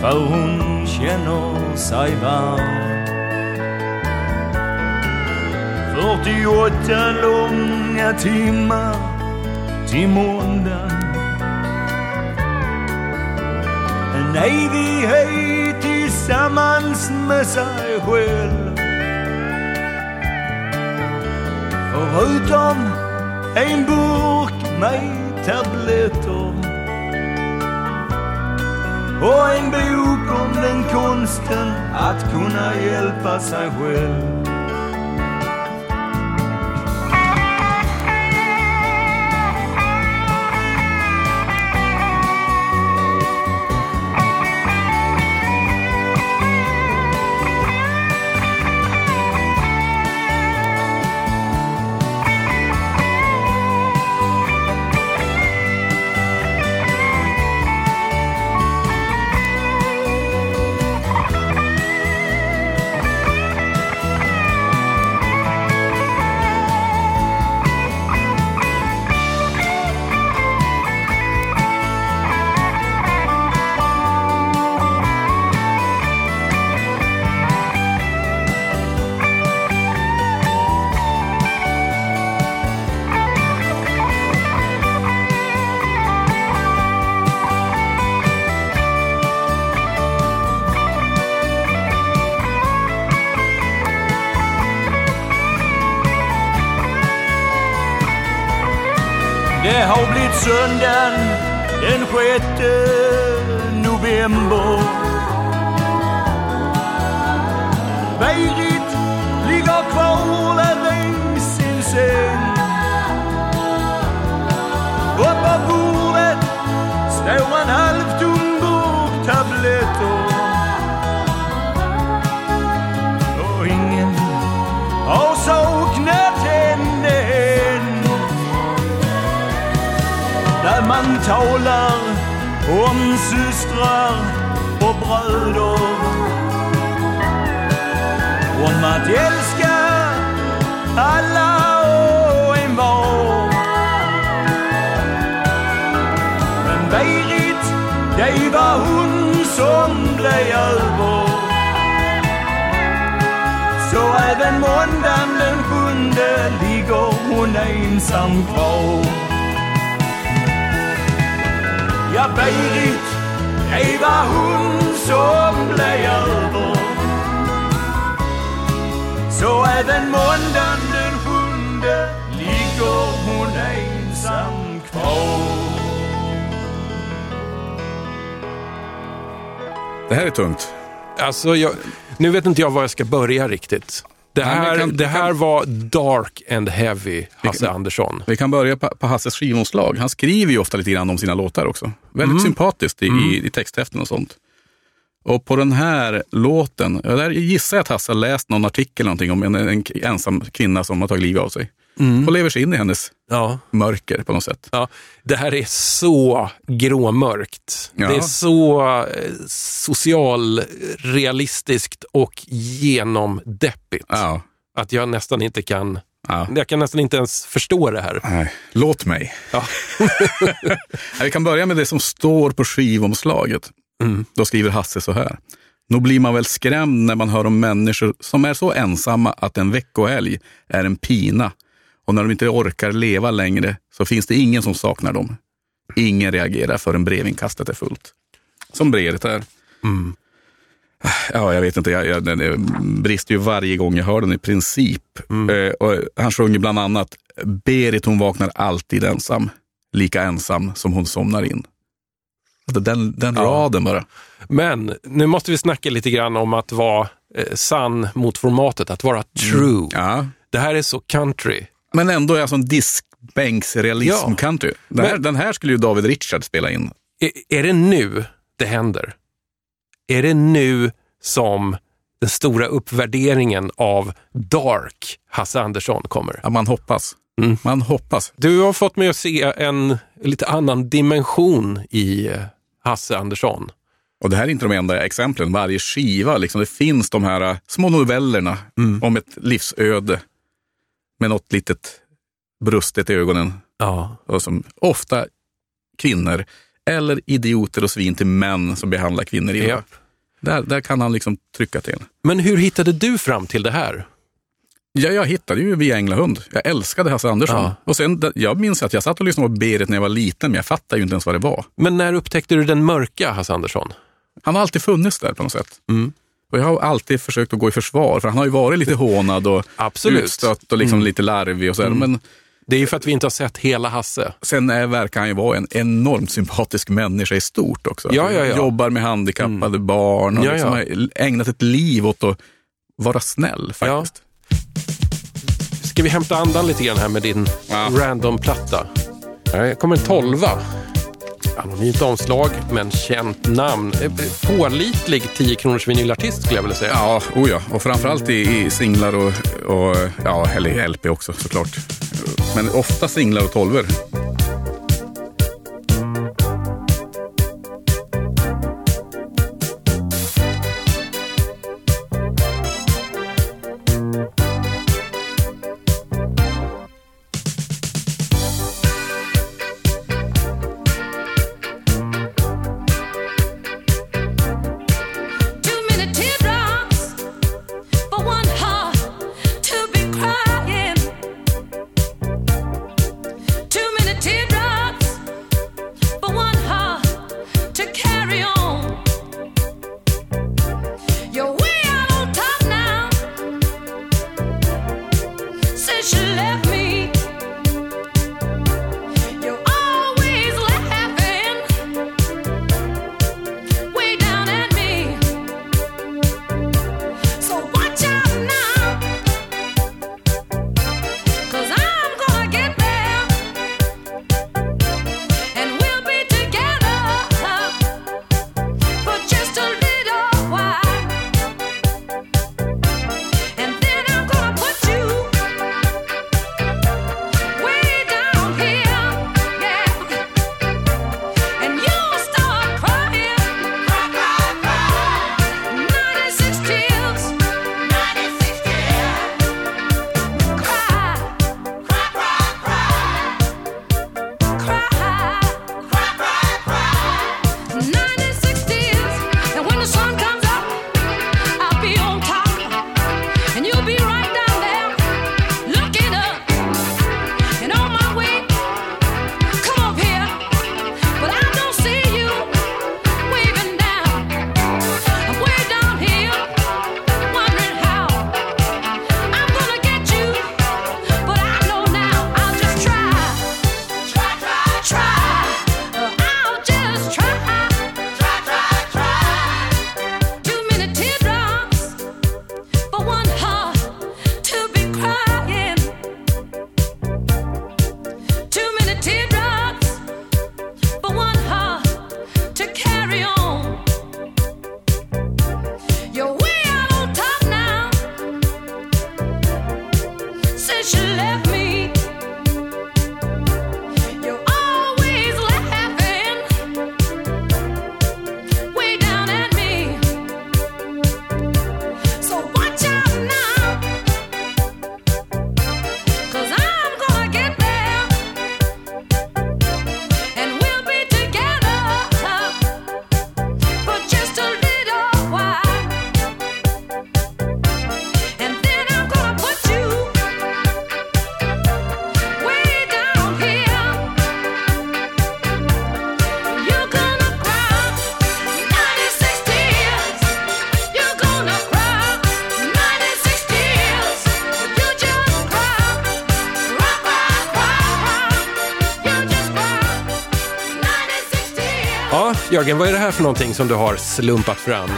för hon känner sig varm. 48 långa timmar till måndag. En evighet tillsammans med sig själv. Förutom en burk med tabletter. Och en bok om den konsten att kunna hjälpa sig själv. Talar om systrar och bröder. Om att älska alla och envar. Men Berit, det var hon som blev över. Så även måndagen den sjunde ligger hon ensam kvar. Ja, Berit, det var hon som blev över. Så även måndagen den sjunde ligger hon ensam kvar. Det här är tungt. Alltså, jag, nu vet inte jag var jag ska börja riktigt. Det här, kan- det här kan- var dark and heavy, Hasse kan- Andersson. Vi kan börja på, på Hasses skivomslag. Han skriver ju ofta lite grann om sina låtar också. Väldigt Mm. sympatiskt i, i, i texthäften och sånt. Och på den här låten, där gissar jag att Hasse har läst någon artikel någonting om en, en ensam kvinna som har tagit livet av sig. Och lever sig in i hennes Ja. mörker på något sätt. Ja, det här är så gråmörkt. Ja. Det är så eh, socialrealistiskt och genomdeppigt. Ja. Att jag nästan inte kan, ja. jag kan nästan inte ens förstå det här. Nej, låt mig. Ja. [laughs] Vi kan börja med det som står på skivomslaget. Mm. Då skriver Hasse så här. Nog blir man väl skrämd när man hör om människor som är så ensamma att en veckohelg är en pina. Och när de inte orkar leva längre så finns det ingen som saknar dem. Ingen reagerar förrän brevinkastet är fullt. Som brevet är. Mm. Ja, jag vet inte. Jag, jag, den brister ju varje gång jag hör den i princip. Mm. Eh, och han sjunger bland annat Berit hon vaknar alltid ensam. Lika ensam som hon somnar in. Alltså Den, den Ja. raden bara. Men nu måste vi snacka lite grann om att vara eh, sann mot formatet, att vara true. Ja. Det här är så country. Men ändå är alltså en diskbänksrealism Ja. Den här, den här skulle ju David Richard spela in. Är, är det nu det händer? Är det nu som den stora uppvärderingen av Dark Hasse Andersson kommer? Ja, man hoppas. Mm. Man hoppas. Du har fått mig att se en lite annan dimension i eh, Hasse Andersson. Och det här är inte de enda exemplen. Varje skiva, liksom, det finns de här äh, små novellerna Mm. om ett livsöde med något litet brustet i ögonen. Ja. Och som ofta kvinnor eller idioter och svin till män som behandlar kvinnor illa. Japp. Där, där kan han liksom trycka till. Men hur hittade du fram till det här? Ja, jag hittade ju via Änglahund. Jag älskade Hasse Andersson. Ja. Och sen, jag minns att jag satt och lyssnade på Berit när jag var liten, men jag fattade ju inte ens vad det var. Men när upptäckte du den mörka Hasse Andersson? Han har alltid funnits där på något sätt. Mm. Och jag har alltid försökt att gå i försvar, för han har ju varit lite hånad och Absolut. utstött och liksom lite larvig och så. Mm. Men Det är ju för att vi inte har sett hela Hasse. sen är, verkar han ju vara en enormt sympatisk människa i stort också. Ja, ja, ja. Jobbar med handikappade barn och Ja, liksom ja. ägnat ett liv åt att vara snäll faktiskt. Ska vi hämta andan lite grann här med din Ja. random-platta? Här kommer en tolva. Anonymt omslag, men känt namn. Eh, pålitlig 10 kronors vinylartist skulle jag vilja säga. Ja, oh ja. och framförallt i, i singlar och, och ja, eller i LP också såklart. Men ofta singlar och tolvor. Ja, Jörgen, vad är det här för någonting som du har slumpat fram?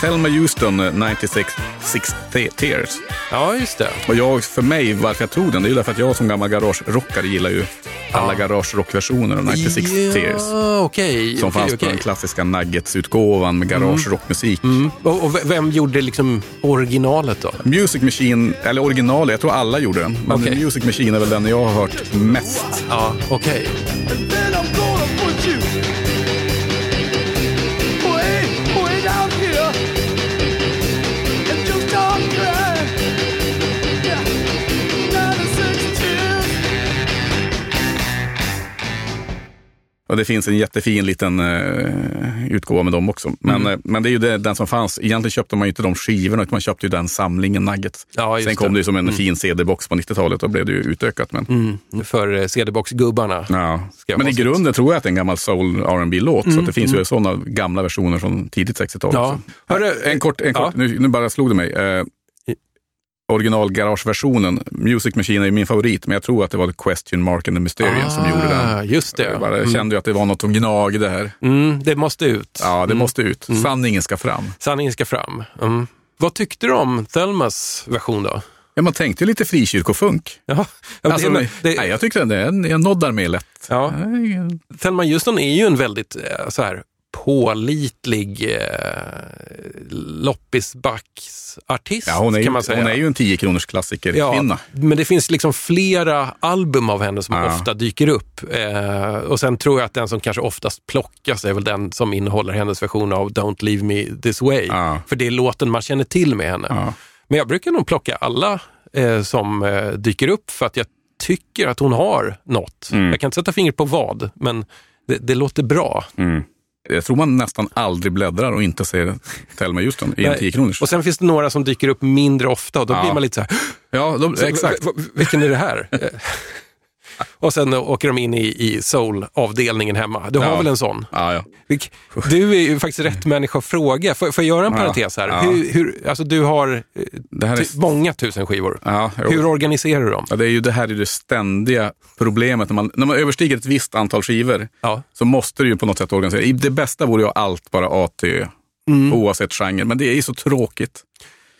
Thelma Houston, eh, 96 Six Te- Tears. Ja, just det. Och jag, för mig, varför jag tog den, det är ju därför att jag som gammal garagerockare gillar ju alla garagerockversioner av 96 Tears. Ja, okej. Som okej, fanns på okej. den klassiska Nuggets-utgåvan med garagerockmusik. Mm. Och, och v- vem gjorde liksom originalet då? Music Machine, eller original, jag tror alla gjorde den. Men Okej. Music Machine är väl den jag har hört mest. Ja, okej. And Och det finns en jättefin liten uh, utgåva med dem också. Men, Mm. eh, men det är ju det, den som fanns. Egentligen köpte man ju inte de skivorna, utan man köpte ju den samlingen Nuggets. Ja, Sen kom det. ju som en fin CD-box på 90-talet och blev det ju utökat. Men, Mm. För eh, CD-box-gubbarna. ja. Men i grunden tror jag att det är en gammal soul rb låt Så det finns ju sådana gamla versioner från tidigt 60-tal. Mm. Ja. Hörru, en kort, en ja. kort nu, nu bara slog det mig. Eh, original garageversionen, Music Machine är min favorit, men jag tror att det var Question Mark and the Mysterian som gjorde den. Ah, Just det. Jag bara Mm. kände ju att det var något som gnagde här. Mm, det måste ut. Ja, det måste ut. Sanningen ska fram. Sanningen ska fram. Mm. Vad tyckte du om Thelmas version då? Ja, man tänkte ju lite frikyrkofunk. Ja, Alltså, det, det, nej, jag tycker att det är en, jag noddar med lätt. Ja. Thelma Houston är ju en väldigt eh, så här, pålitlig eh, loppisbacksartist Ja, hon, är ju, kan man säga. hon är ju en 10 kronors klassiker Ja, kvinna. men det finns liksom flera album av henne som Ja. ofta dyker upp. Eh, och sen tror jag att den som kanske oftast plockas är väl den som innehåller hennes version av Don't leave me this way. Ja. För det är låten man känner till med henne. Ja. Men jag brukar nog plocka alla eh, som eh, dyker upp för att jag tycker att hon har något. Mm. Jag kan inte sätta fingret på vad, men det, det låter bra. Mm. Jag tror man nästan aldrig bläddrar och inte ser Thelma Houston i en Nej. 10 kronors. Och sen finns det några som dyker upp mindre ofta och då Ja. blir man lite så här, [gasps] Ja, de, Så, exakt. [laughs] Vilken är det här? [laughs] och sen åker de in i, i soul-avdelningen hemma. Du har Ja. väl en sån? Ja, ja. Du är ju faktiskt rätt människa att fråga. Får, får jag göra en parentes här? Hur, hur, alltså du har eh, är, många tusen skivor. Hur organiserar du dem? Det, är ju, det här är det ständiga problemet. När man, när man överstiger ett visst antal skivor så måste du ju på något sätt organisera. Det bästa vore ju allt bara A till Ö, Mm. oavsett genre. Men det är ju så tråkigt.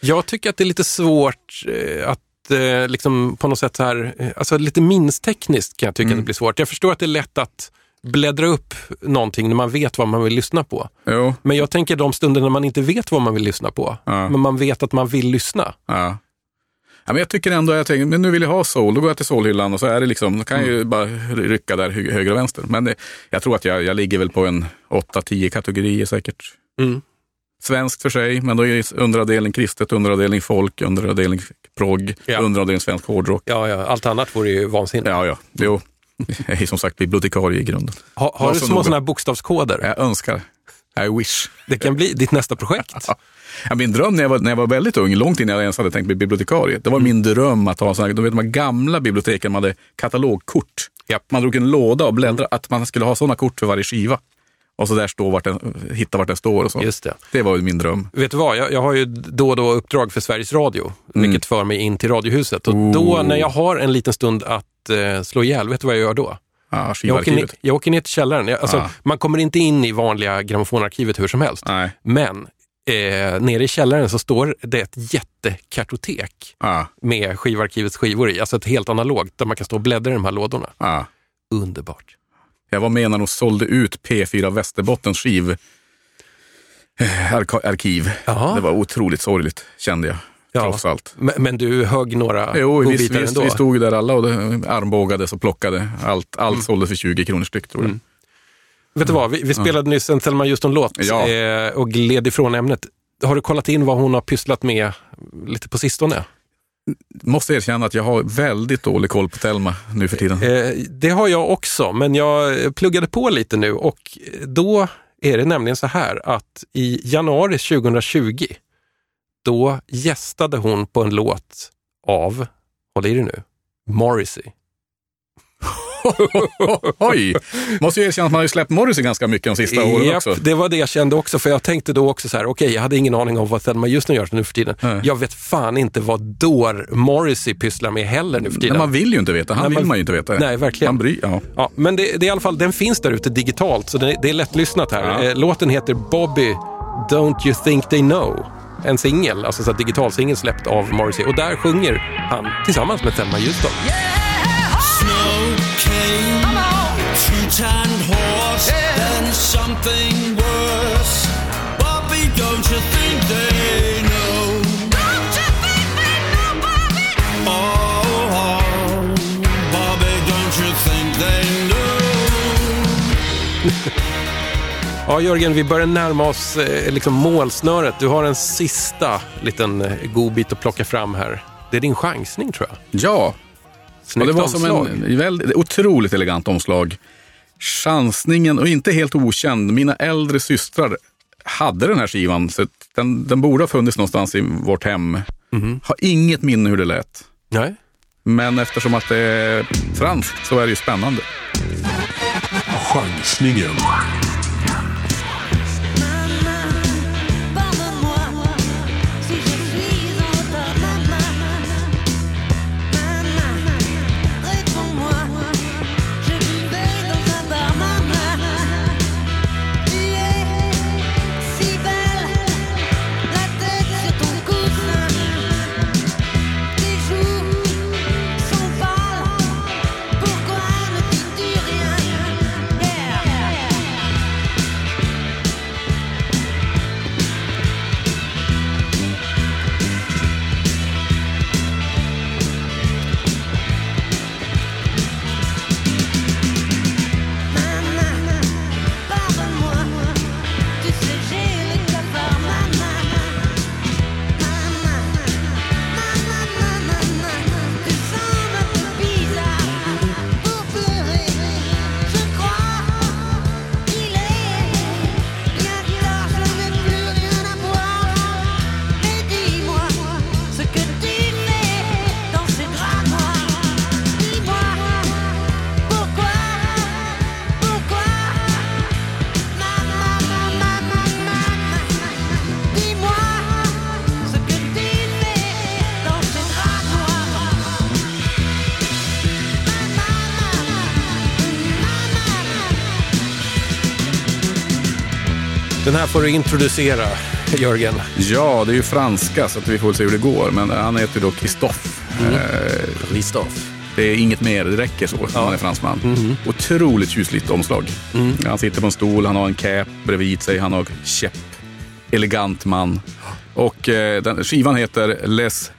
Jag tycker att det är lite svårt eh, att eh, liksom på något sätt så här, eh, alltså lite minnestekniskt kan jag tycka Mm. att det blir svårt. Jag förstår att det är lätt att bläddra upp någonting när man vet vad man vill lyssna på. Jo, Men jag tänker de stunder när man inte vet vad man vill lyssna på, Ja. men man vet att man vill lyssna. ja. Ja, men jag tycker ändå, jag tänker, men nu vill jag ha soul, då går jag till soulhyllan och så är det liksom, då kan jag ju Mm. bara rycka där hö- höger och vänster. Men det, jag tror att jag, jag ligger väl på en 8-10 kategorier säkert. Mm. Svenskt för sig, men då är underavdelning kristet, underavdelning folk, underavdelning progg, Ja. underavdelning svensk hårdrock. Ja, ja, allt annat vore ju vansinnigt. Ja, ja. Jo. [laughs] Jag är som sagt bibliotekarie i grunden. Ha, har du små noga. sådana här bokstavskoder? Jag önskar. I wish. Det kan bli ditt nästa projekt. [laughs] Ja, min dröm när jag, var, när jag var väldigt ung, långt innan jag ens hade tänkt bli bibliotekarie, det var min dröm att ha de, vet, de här gamla biblioteken, man hade katalogkort. Japp. Man drog en låda och bläddrade, att man skulle ha sådana kort för varje skiva. Och så där stå vart den, hitta vart den står och så. Just det. Det var ju min dröm. Vet du vad, jag, jag har ju då och då uppdrag för Sveriges Radio, vilket för mig in till Radiohuset. Och då Oh. när jag har en liten stund att eh, slå ihjäl, vet du vad jag gör då? Ja, Jag åker, ner, jag åker ner till källaren. Jag, alltså, Ah. Man kommer inte in i vanliga grammofonarkivet hur som helst. Nej. Men eh, nere i källaren så står det ett jättekartotek Ja, med skivarkivets skivor i. Alltså ett helt analogt där man kan stå och bläddra i de här lådorna. ja. Underbart. Jag var med när de sålde ut P4 Västerbottens skiv eh, arkiv. Jaha. Det var otroligt sorgligt, kände jag. Ja. trots allt. Men, men du högg några Jo, vi, godbitar vi, ändå? vi stod där alla och det armbågades och plockade. Allt, Mm. allt såldes för 20 kronor styck tror jag. Vet du vad, vi, vi spelade nyss en Thelma Houston-låt Ja. eh, och gled ifrån ämnet. Har du kollat in vad hon har pysslat med lite på sistone? Måste erkänna att jag har väldigt dålig koll på Telma nu för tiden. Eh, det har jag också, men jag pluggade på lite nu och då är det nämligen så här att i januari 2020, då gästade hon på en låt av, håll i dig nu, Morrissey. Oj! Måste ju erkänna att man har ju släppt Morrissey ganska mycket de sista åren Japp, också. det var det jag kände också, för jag tänkte då också så här, okej, jag hade ingen aning om vad Thelma just nu gör nu för tiden. Nej. Jag vet fan inte vad dår Morrissey pysslar med heller nu för tiden. Men man vill ju inte veta. Han Nej, vill man- man ju inte veta. Nej, verkligen. Man bryr, ja. Ja, men det, det är i alla fall, den finns där ute digitalt, så det, det är lättlyssnat här. Ja. Eh, Låten heter Bobby, Don't You Think They Know. En singel, alltså så digital singel släppt av Morrissey. Och där sjunger han tillsammans med Thelma Houston. Snow came, two-tanned horse, then something worse. Bobby, don't you think they know? Oh, oh, Bobby, don't you think they know? [laughs] Ja, Jörgen, vi börjar närma oss eh, liksom målsnöret. Du har en sista liten eh, godbit att plocka fram här. Det är din chansning, tror jag. Ja, och Snyggt det var som omslag. en väldigt, otroligt elegant omslag. Chansningen, och inte helt okänd, mina äldre systrar hade den här skivan. Så den, den borde ha funnits någonstans i vårt hem. Mhm. Har inget minne hur det lät. Nej. Men eftersom att det är franskt så är det ju spännande. Chansningen. Här får du introducera, Jörgen. Ja, det är ju franska så att vi får se hur det går. Men han heter då Christophe. Mm. Eh, Christophe. Det är inget mer, det räcker så. Han är fransman. Mm-hmm. Otroligt tjusligt omslag. Mm. Han sitter på en stol, han har en cap bredvid sig, han har käpp. Elegant man. Och eh, den, skivan heter Les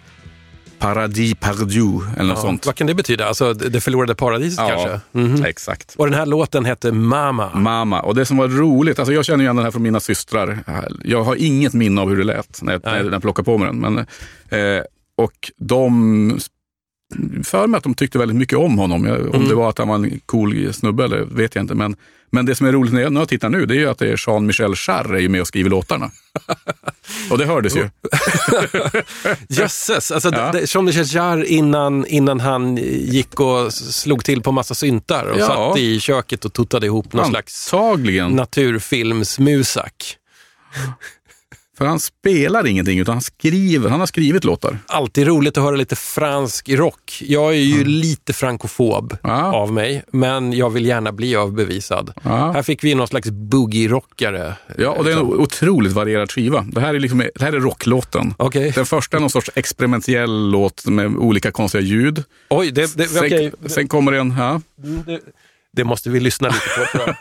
Paradis Perdus eller något Ja, sånt. Vad kan det betyda? Alltså det förlorade paradiset kanske? Mhm. exakt. Och den här låten hette Mama. Mamma. Och det som var roligt, alltså jag känner igen den här från mina systrar. Jag har inget minne av hur det lät när jag, när jag plockade på mig den. Men, eh, och de, för mig att de tyckte väldigt mycket om honom. Om Mm. det var att han var en cool snubbe eller vet jag inte. Men, men det som är roligt när jag, när jag tittar nu, det är ju att det är Jean-Michel Jarre är ju med och skriver låtarna. [laughs] och det hördes ju. [laughs] Jösses! Alltså, Ja. Jean-Michel Jarre innan, innan han gick och slog till på massa syntar och Ja. satt i köket och tuttade ihop någon slags Antagligen. naturfilmsmusak. För han spelar ingenting, utan han skriver. Han har skrivit låtar. Alltid roligt att höra lite fransk rock. Jag är ju lite frankofob av mig, men jag vill gärna bli avbevisad. Här fick vi någon slags boogie-rockare. Ja, och det är en otroligt varierad skiva. Det här är, liksom, det här är rocklåten. Den första är någon sorts experimentell låt med olika konstiga ljud. Oj, det, det, sen, okej. sen kommer en... Ja. Det, det måste vi lyssna lite på.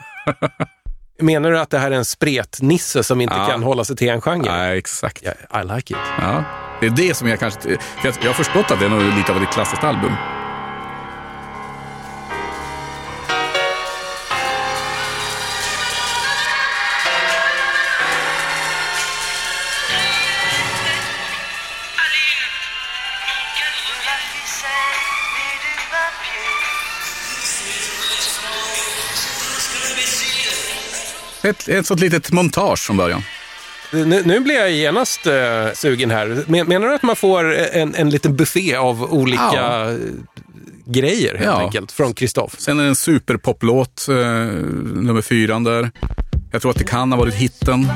[laughs] Menar du att det här är en spretnisse som inte Ja. kan hålla sig till en genre? Nej, exakt. I like it. Ja. Det är det som jag kanske... Jag, har förstått att det är lite av ett klassiskt album. Ett, ett sånt litet montage från början. Nu, nu blir jag genast eh, sugen här. Men, menar du att man får en, en liten buffé av olika Ja. eh, grejer helt Ja. enkelt från Kristoff? Sen är det en superpoplåt, eh, nummer fyran där. Jag tror att det kan ha varit hitten.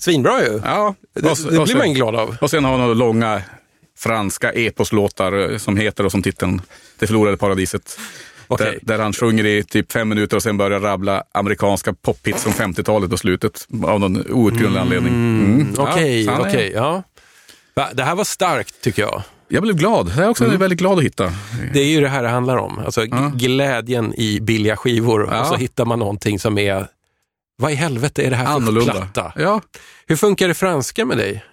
Svinbra ju. Ja, Det, och det och blir så- man glad av. Och sen har han några långa franska eposlåtar eh, som heter och som titeln Det förlorade paradiset. Okej. Där, där han sjunger i typ fem minuter och sen börjar rabbla amerikanska pophits från 50-talet på slutet. Av någon outgrundlig anledning. Mm. Ja, Okej, han är- okej. Ja. Det här var starkt tycker jag. Jag blev glad. Det är också Mm. väldigt glad att hitta. Det är ju det här det handlar om. Alltså g- glädjen i billiga skivor Ja. och så hittar man någonting som är, vad i helvete är det här för Annorlunda. platta? Ja, Hur funkar det franska med dig?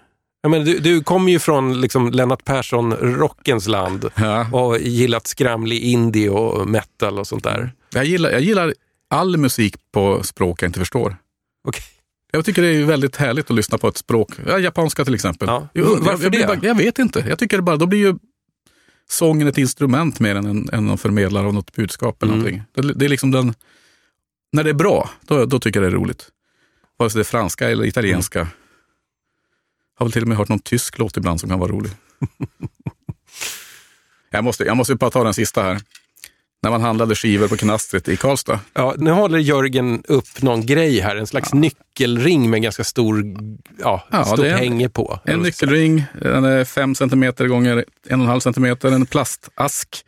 Jag menar, du, du kommer ju från liksom Lennart Persson-rockens land ja. och gillat skramlig indie och metal och sånt där. Jag, gillar, jag gillar all musik på språk jag inte förstår. Okej. Jag tycker det är väldigt härligt att lyssna på ett språk. Ja, japanska till exempel. Ja. Jo, Varför jag, jag, det? Bara, jag vet inte. Jag tycker det bara, då blir ju sången ett instrument mer än en, en förmedlare av något budskap eller Mm. någonting. Det, det är liksom den, när det är bra, då, då tycker jag det är roligt. Vare sig det är franska eller italienska. Mm. Har väl till och med hört någon tysk låt ibland som kan vara rolig. [laughs] jag, måste, jag måste bara ta den sista här. När man handlade skivor på Knastret i Karlstad. Ja, nu håller Jörgen upp någon grej här, en slags nyckelring med ganska stor, ja, Ja, stort en- hänge på. En nyckelring, den är 5 cm gånger 1,5 cm, en plastask.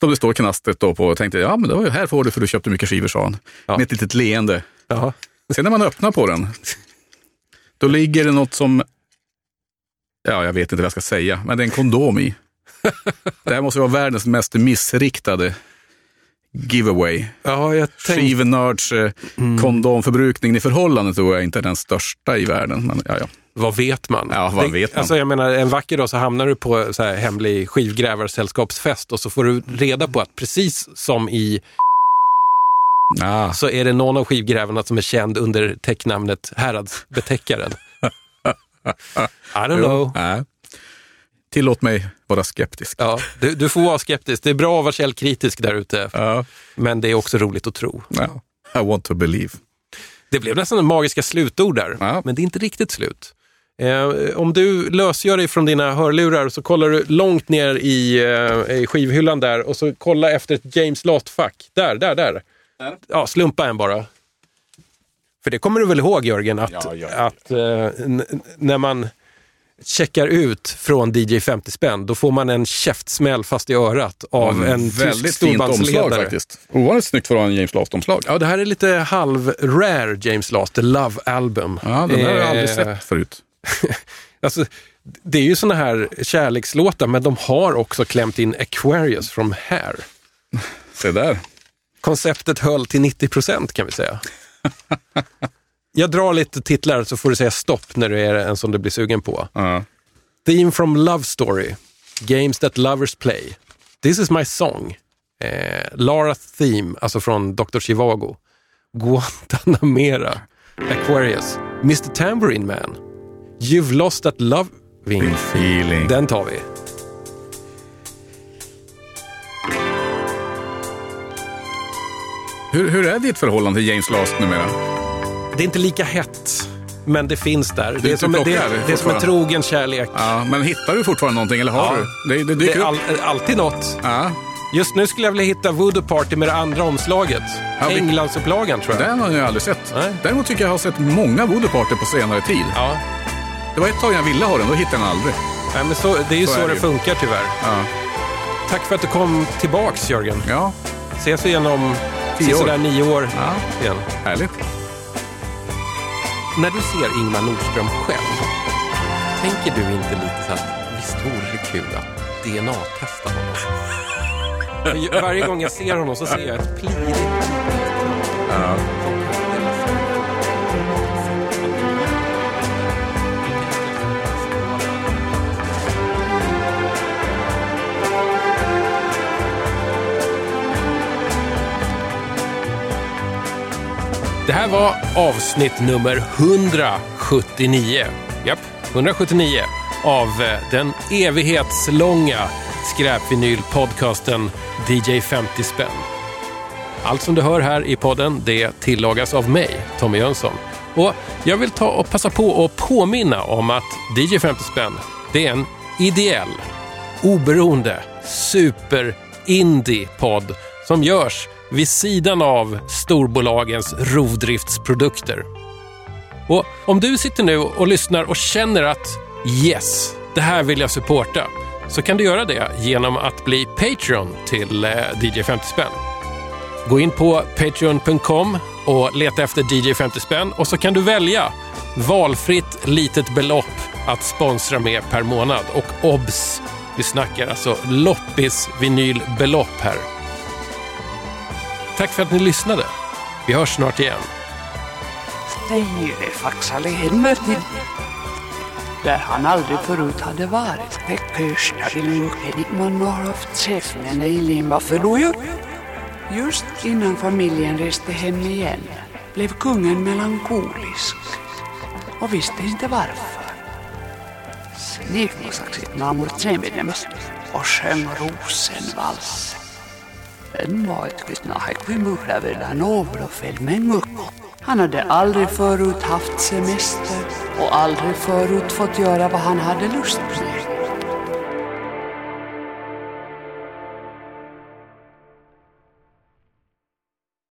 Som det står knastret då på och tänkte, ja men det var ju här får du för du köpte mycket skivor, sa han. Ja. Med ett litet leende. Ja. Sen när man öppnar på den, då ligger det något som, ja jag vet inte vad jag ska säga, men det är en kondom i. [laughs] Det här måste vara världens mest missriktade giveaway. Ja, jag tänkte, Skivnörds eh, kondomförbrukning i förhållande tror jag inte är den största i världen. Men, ja, ja. Vad vet man? Ja, vad vet man? Alltså, jag menar, en vacker dag så hamnar du på så här hemlig skivgrävarsällskapsfest och så får du reda på att precis som i Ah. så är det någon av skivgrävarna som är känd under täcknamnet Häradsbetäckaren. [laughs] I don't know. Nej. Tillåt mig vara skeptisk. Ja, du, du får vara skeptisk. Det är bra att vara källkritisk där ute. Ja. Men det är också roligt att tro. Ja. I want to believe. Det blev nästan en magiska slutord där, Ja. men det är inte riktigt slut. Eh, om du lösgör dig från dina hörlurar så kollar du långt ner i, eh, i skivhyllan där och så kolla efter ett James Last-fack. Där, där, där. Ja, slumpa en bara. För det kommer du väl ihåg Jörgen, att, Ja, ja. att eh, när man checkar ut från DJ 50 spänn, då får man en käftsmäll fast i örat av en tysk väldigt fint omslag storbandsledare. faktiskt. Ovanligt snyggt för att vara en James Last-omslag. Ja, det här är lite halv-rare James Last, The Love Album. Ja, den har jag Eh, aldrig sett förut. [laughs] Alltså, det är ju såna här kärlekslåtar, men de har också klämt in Aquarius from Hair. [laughs] Se där. Konceptet höll till 90 procent kan vi säga. [laughs] Jag drar lite titlar så får du säga stopp när du är en som du blir sugen på. Ja. Theme from Love Story. Games that lovers play. This is my song. Eh, Lara Theme, alltså från Dr. Chivago. Guantanamera. Aquarius. Mr. Tambourine Man. You've lost that loving. Feeling. Den tar vi. Hur, hur är ditt förhållande till James Last numera? Det är inte lika hett, men det finns där. Det är du som, det, plockar är- det är som en trogen kärlek. Ja, men hittar du fortfarande någonting eller har Ja. du? Det, det Det dyker är upp. all, alltid något. Ja, Just nu skulle jag vilja hitta Voodoo Party med det andra omslaget. Ja, vi- Englandsupplagan tror jag. den har jag aldrig sett. Nej. Däremot tycker jag jag har sett många Voodoo Party på senare tid. Ja, Det var ett tag jag ville ha den, då hittade jag den aldrig. Nej, men så, det är ju Så så, är det det funkar tyvärr. Ja, Tack för att du kom tillbaks Jörgen. ja Ses vi igen om sådär nio år Ja. igen. härligt. när du ser Ingmar Nordström själv, tänker du inte lite så att visst vore det kul att DNA-testa honom? [laughs] Varje gång jag ser honom så ser jag ett plirigt Det här var avsnitt nummer 179. Japp, 179 av eh, den evighetslånga skräpvinylpodcasten DJ 50 spänn. Allt som du hör här i podden, det tillagas av mig, Tommy Jönsson. Och jag vill ta och passa på att påminna om att DJ 50 spänn, det är en ideell, oberoende, super-indie-podd som görs vid sidan av storbolagens rovdriftsprodukter. Och om du sitter nu och lyssnar och känner att yes, det här vill jag supporta, så kan du göra det genom att bli Patreon till eh, DJ 50 spänn. Gå in på patreon.com och leta efter DJ 50 spänn och så kan du välja valfritt litet belopp att sponsra med per månad. Och obs! Vi snackar alltså loppis vinylbelopp här. Tack för att ni lyssnade. Vi hörs snart igen. Steirefaxalehemmet där han aldrig förut hade varit. Växjöskillingedigt man har haft Pekkörsnavilukkenikmannoroftsefnen Eileen var förlojor. Just innan familjen reste hem igen blev kungen melankolisk och visste inte varför. Snifmasaksit naamur tsemenemäs och sjöng rosenvalsen. En var ett kvittnahaikvimuhravilla novrofilmengukko. Han hade aldrig förut haft semester och aldrig förut fått göra vad han hade lust med.